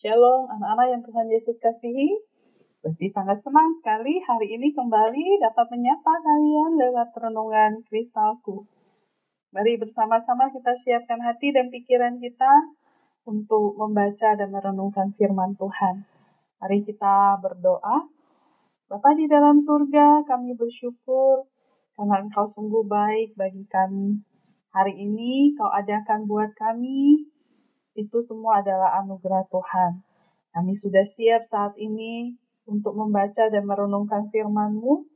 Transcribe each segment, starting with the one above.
Shalom anak-anak yang Tuhan Yesus kasihi. Berarti sangat senang sekali hari ini kembali dapat menyapa kalian lewat renungan kristalku. Mari bersama-sama kita siapkan hati dan pikiran kita untuk membaca dan merenungkan firman Tuhan. Mari kita berdoa. Bapa di dalam surga, kami bersyukur karena Engkau sungguh baik bagi kami. Hari ini Kau adakan buat kami itu semua adalah anugerah Tuhan. Kami sudah siap saat ini untuk membaca dan merenungkan firman-Mu.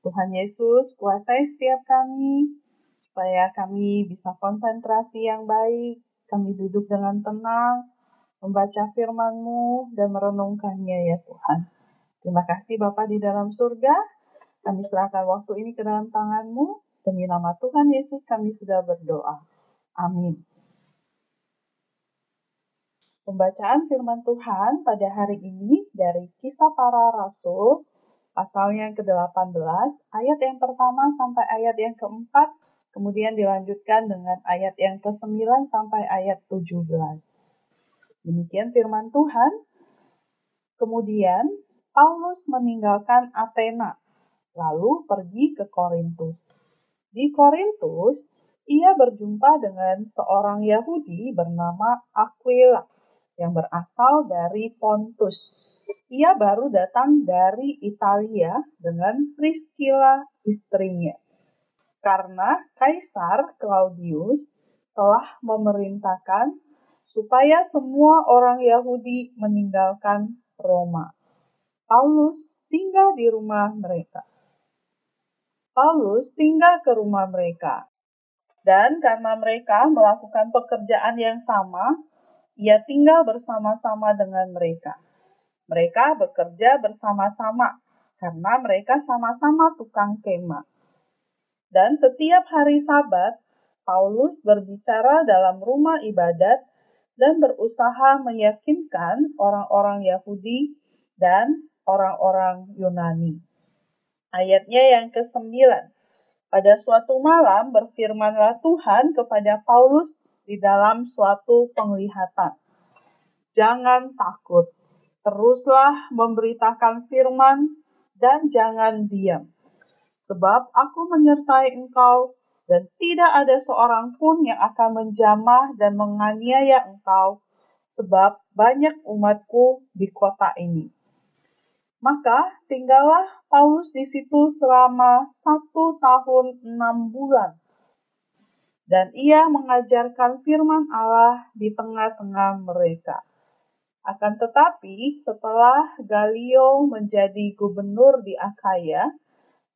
Tuhan Yesus, kuasai setiap kami, supaya kami bisa konsentrasi yang baik, kami duduk dengan tenang, membaca firman-Mu dan merenungkannya ya Tuhan. Terima kasih Bapak di dalam surga. Kami serahkan waktu ini ke dalam tangan-Mu. Demi nama Tuhan Yesus kami sudah berdoa. Amin. Pembacaan firman Tuhan pada hari ini dari Kisah Para Rasul, pasalnya yang ke-18, ayat yang pertama sampai ayat yang keempat, kemudian dilanjutkan dengan ayat yang ke-9 sampai ayat 17. Demikian firman Tuhan. Kemudian Paulus meninggalkan Athena, lalu pergi ke Korintus. Di Korintus, ia berjumpa dengan seorang Yahudi bernama Aquila yang berasal dari Pontus. Ia baru datang dari Italia dengan Priscilla istrinya. Karena Kaisar Claudius telah memerintahkan supaya semua orang Yahudi meninggalkan Roma. Paulus tinggal di rumah mereka. Paulus singgah ke rumah mereka. Dan karena mereka melakukan pekerjaan yang sama, ia tinggal bersama-sama dengan mereka. Mereka bekerja bersama-sama karena mereka sama-sama tukang kemah. Dan setiap hari Sabat, Paulus berbicara dalam rumah ibadat dan berusaha meyakinkan orang-orang Yahudi dan orang-orang Yunani. Ayatnya yang ke-9. Pada suatu malam berfirmanlah Tuhan kepada Paulus di dalam suatu penglihatan. Jangan takut, teruslah memberitakan firman dan jangan diam. Sebab aku menyertai engkau dan tidak ada seorang pun yang akan menjamah dan menganiaya engkau, sebab banyak umatku di kota ini. Maka tinggallah Paulus di situ selama satu tahun enam bulan dan ia mengajarkan firman Allah di tengah-tengah mereka. Akan tetapi, setelah Galio menjadi gubernur di Akaya,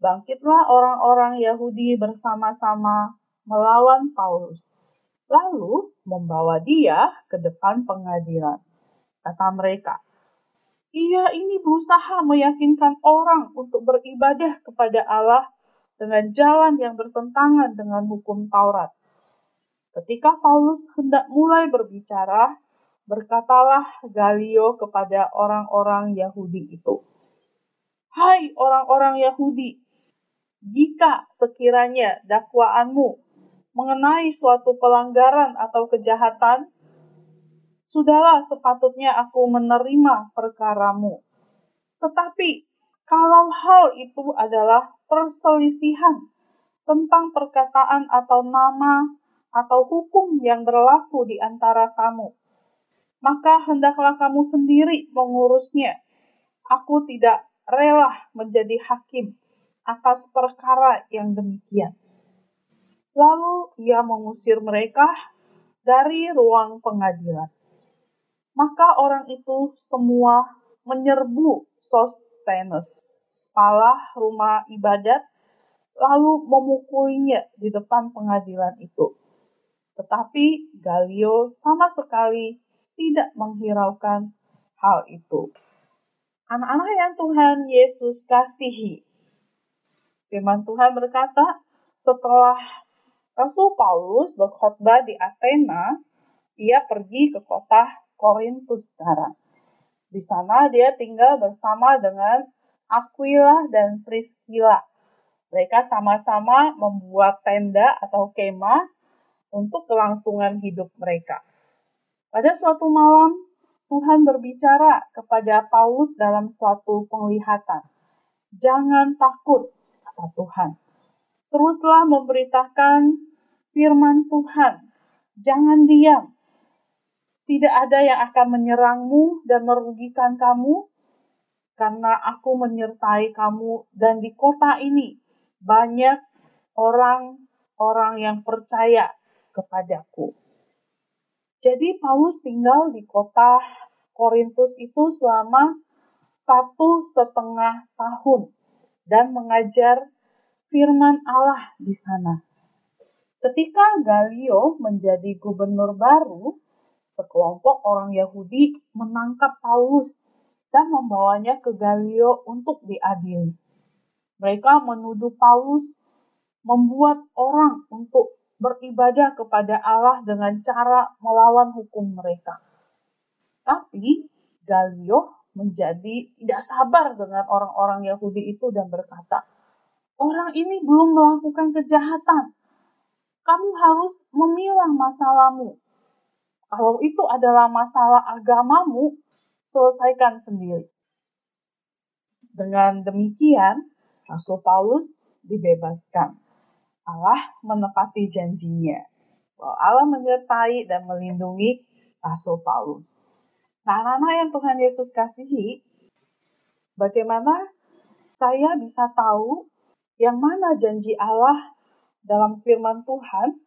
bangkitlah orang-orang Yahudi bersama-sama melawan Paulus, lalu membawa dia ke depan pengadilan. Kata mereka, ia ini berusaha meyakinkan orang untuk beribadah kepada Allah dengan jalan yang bertentangan dengan hukum Taurat. Ketika Paulus hendak mulai berbicara, berkatalah Galio kepada orang-orang Yahudi itu, "Hai orang-orang Yahudi, jika sekiranya dakwaanmu mengenai suatu pelanggaran atau kejahatan, sudahlah sepatutnya aku menerima perkaramu. Tetapi kalau hal itu adalah perselisihan tentang perkataan atau nama atau hukum yang berlaku di antara kamu. Maka hendaklah kamu sendiri mengurusnya. Aku tidak rela menjadi hakim atas perkara yang demikian. Lalu ia mengusir mereka dari ruang pengadilan. Maka orang itu semua menyerbu Sostenes, kepala rumah ibadat, lalu memukulinya di depan pengadilan itu. Tetapi Galio sama sekali tidak menghiraukan hal itu. Anak-anak yang Tuhan Yesus kasihi. Firman Tuhan berkata, setelah Rasul Paulus berkhotbah di Athena, ia pergi ke kota Korintus sekarang. Di sana dia tinggal bersama dengan Aquila dan Priscilla. Mereka sama-sama membuat tenda atau kemah untuk kelangsungan hidup mereka. Pada suatu malam, Tuhan berbicara kepada Paulus dalam suatu penglihatan. Jangan takut, kata Tuhan. Teruslah memberitakan firman Tuhan. Jangan diam. Tidak ada yang akan menyerangmu dan merugikan kamu, karena aku menyertai kamu dan di kota ini banyak orang-orang yang percaya kepadaku. Jadi Paulus tinggal di kota Korintus itu selama satu setengah tahun dan mengajar firman Allah di sana. Ketika Galio menjadi gubernur baru, sekelompok orang Yahudi menangkap Paulus dan membawanya ke Galio untuk diadili. Mereka menuduh Paulus membuat orang untuk beribadah kepada Allah dengan cara melawan hukum mereka. Tapi Galio menjadi tidak sabar dengan orang-orang Yahudi itu dan berkata, Orang ini belum melakukan kejahatan. Kamu harus memilah masalahmu. Kalau itu adalah masalah agamamu, selesaikan sendiri. Dengan demikian, Rasul Paulus dibebaskan. Allah menepati janjinya. Bahwa Allah menyertai dan melindungi Rasul Paulus. Nah, anak-anak yang Tuhan Yesus kasihi, bagaimana saya bisa tahu yang mana janji Allah dalam firman Tuhan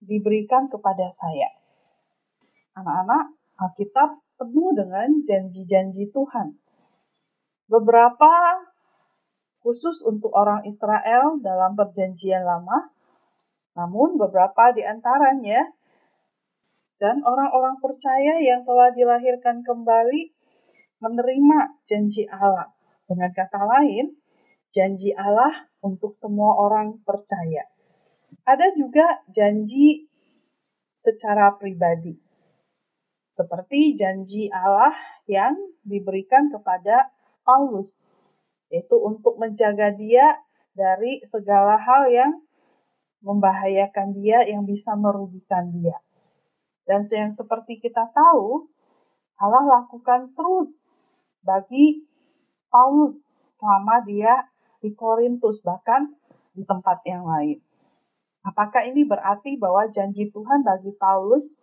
diberikan kepada saya. Anak-anak, Alkitab penuh dengan janji-janji Tuhan. Beberapa khusus untuk orang Israel dalam Perjanjian Lama, namun beberapa di antaranya dan orang-orang percaya yang telah dilahirkan kembali menerima janji Allah. Dengan kata lain, janji Allah untuk semua orang percaya. Ada juga janji secara pribadi, seperti janji Allah yang diberikan kepada Paulus itu untuk menjaga dia dari segala hal yang membahayakan dia, yang bisa merugikan dia. Dan yang seperti kita tahu, Allah lakukan terus bagi Paulus selama dia di Korintus, bahkan di tempat yang lain. Apakah ini berarti bahwa janji Tuhan bagi Paulus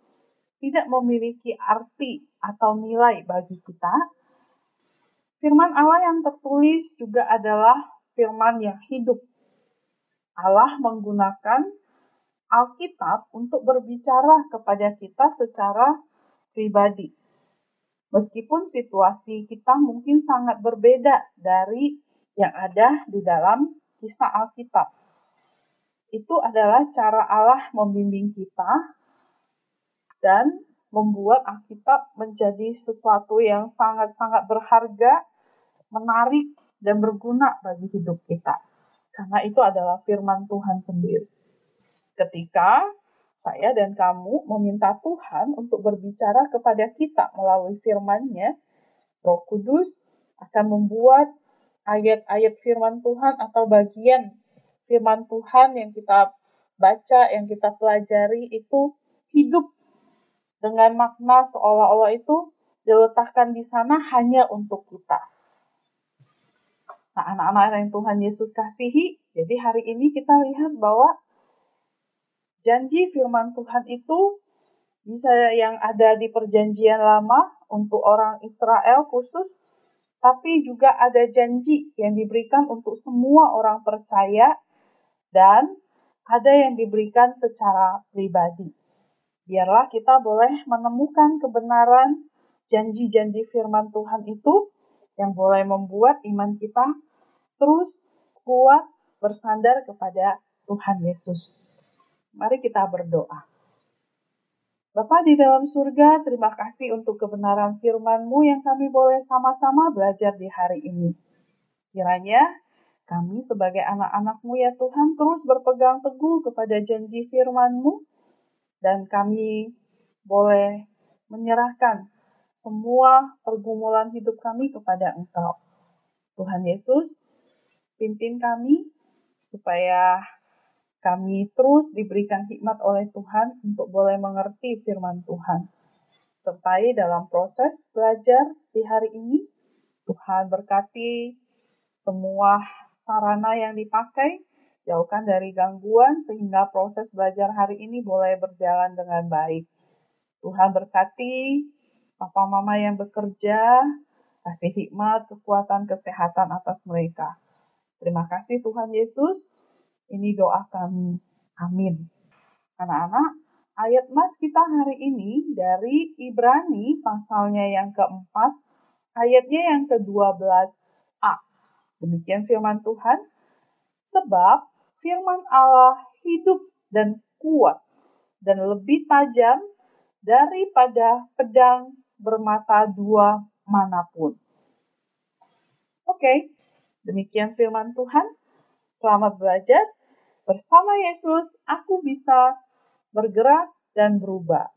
tidak memiliki arti atau nilai bagi kita? Firman Allah yang tertulis juga adalah firman yang hidup. Allah menggunakan Alkitab untuk berbicara kepada kita secara pribadi. Meskipun situasi kita mungkin sangat berbeda dari yang ada di dalam kisah Alkitab. Itu adalah cara Allah membimbing kita dan membuat Alkitab menjadi sesuatu yang sangat-sangat berharga menarik, dan berguna bagi hidup kita. Karena itu adalah firman Tuhan sendiri. Ketika saya dan kamu meminta Tuhan untuk berbicara kepada kita melalui firman-Nya, Roh Kudus akan membuat ayat-ayat firman Tuhan atau bagian firman Tuhan yang kita baca, yang kita pelajari itu hidup dengan makna seolah-olah itu diletakkan di sana hanya untuk kita. Nah, anak-anak yang Tuhan Yesus kasihi, jadi hari ini kita lihat bahwa janji firman Tuhan itu bisa yang ada di perjanjian lama untuk orang Israel khusus, tapi juga ada janji yang diberikan untuk semua orang percaya dan ada yang diberikan secara pribadi. Biarlah kita boleh menemukan kebenaran janji-janji firman Tuhan itu yang boleh membuat iman kita terus kuat bersandar kepada Tuhan Yesus. Mari kita berdoa. Bapa di dalam surga, terima kasih untuk kebenaran firman-Mu yang kami boleh sama-sama belajar di hari ini. Kiranya kami sebagai anak-anak-Mu ya Tuhan terus berpegang teguh kepada janji firman-Mu dan kami boleh menyerahkan semua pergumulan hidup kami kepada Engkau. Tuhan Yesus, pimpin kami supaya kami terus diberikan hikmat oleh Tuhan untuk boleh mengerti firman Tuhan. sertai dalam proses belajar di hari ini. Tuhan berkati semua sarana yang dipakai, jauhkan dari gangguan sehingga proses belajar hari ini boleh berjalan dengan baik. Tuhan berkati papa mama yang bekerja, kasih hikmat, kekuatan, kesehatan atas mereka. Terima kasih Tuhan Yesus. Ini doa kami. Amin. Anak-anak, ayat mas kita hari ini dari Ibrani pasalnya yang keempat, ayatnya yang ke-12a. Demikian firman Tuhan. Sebab firman Allah hidup dan kuat dan lebih tajam daripada pedang bermata dua mana pun. Oke, demikian firman Tuhan. Selamat belajar. Bersama Yesus, aku bisa bergerak dan berubah.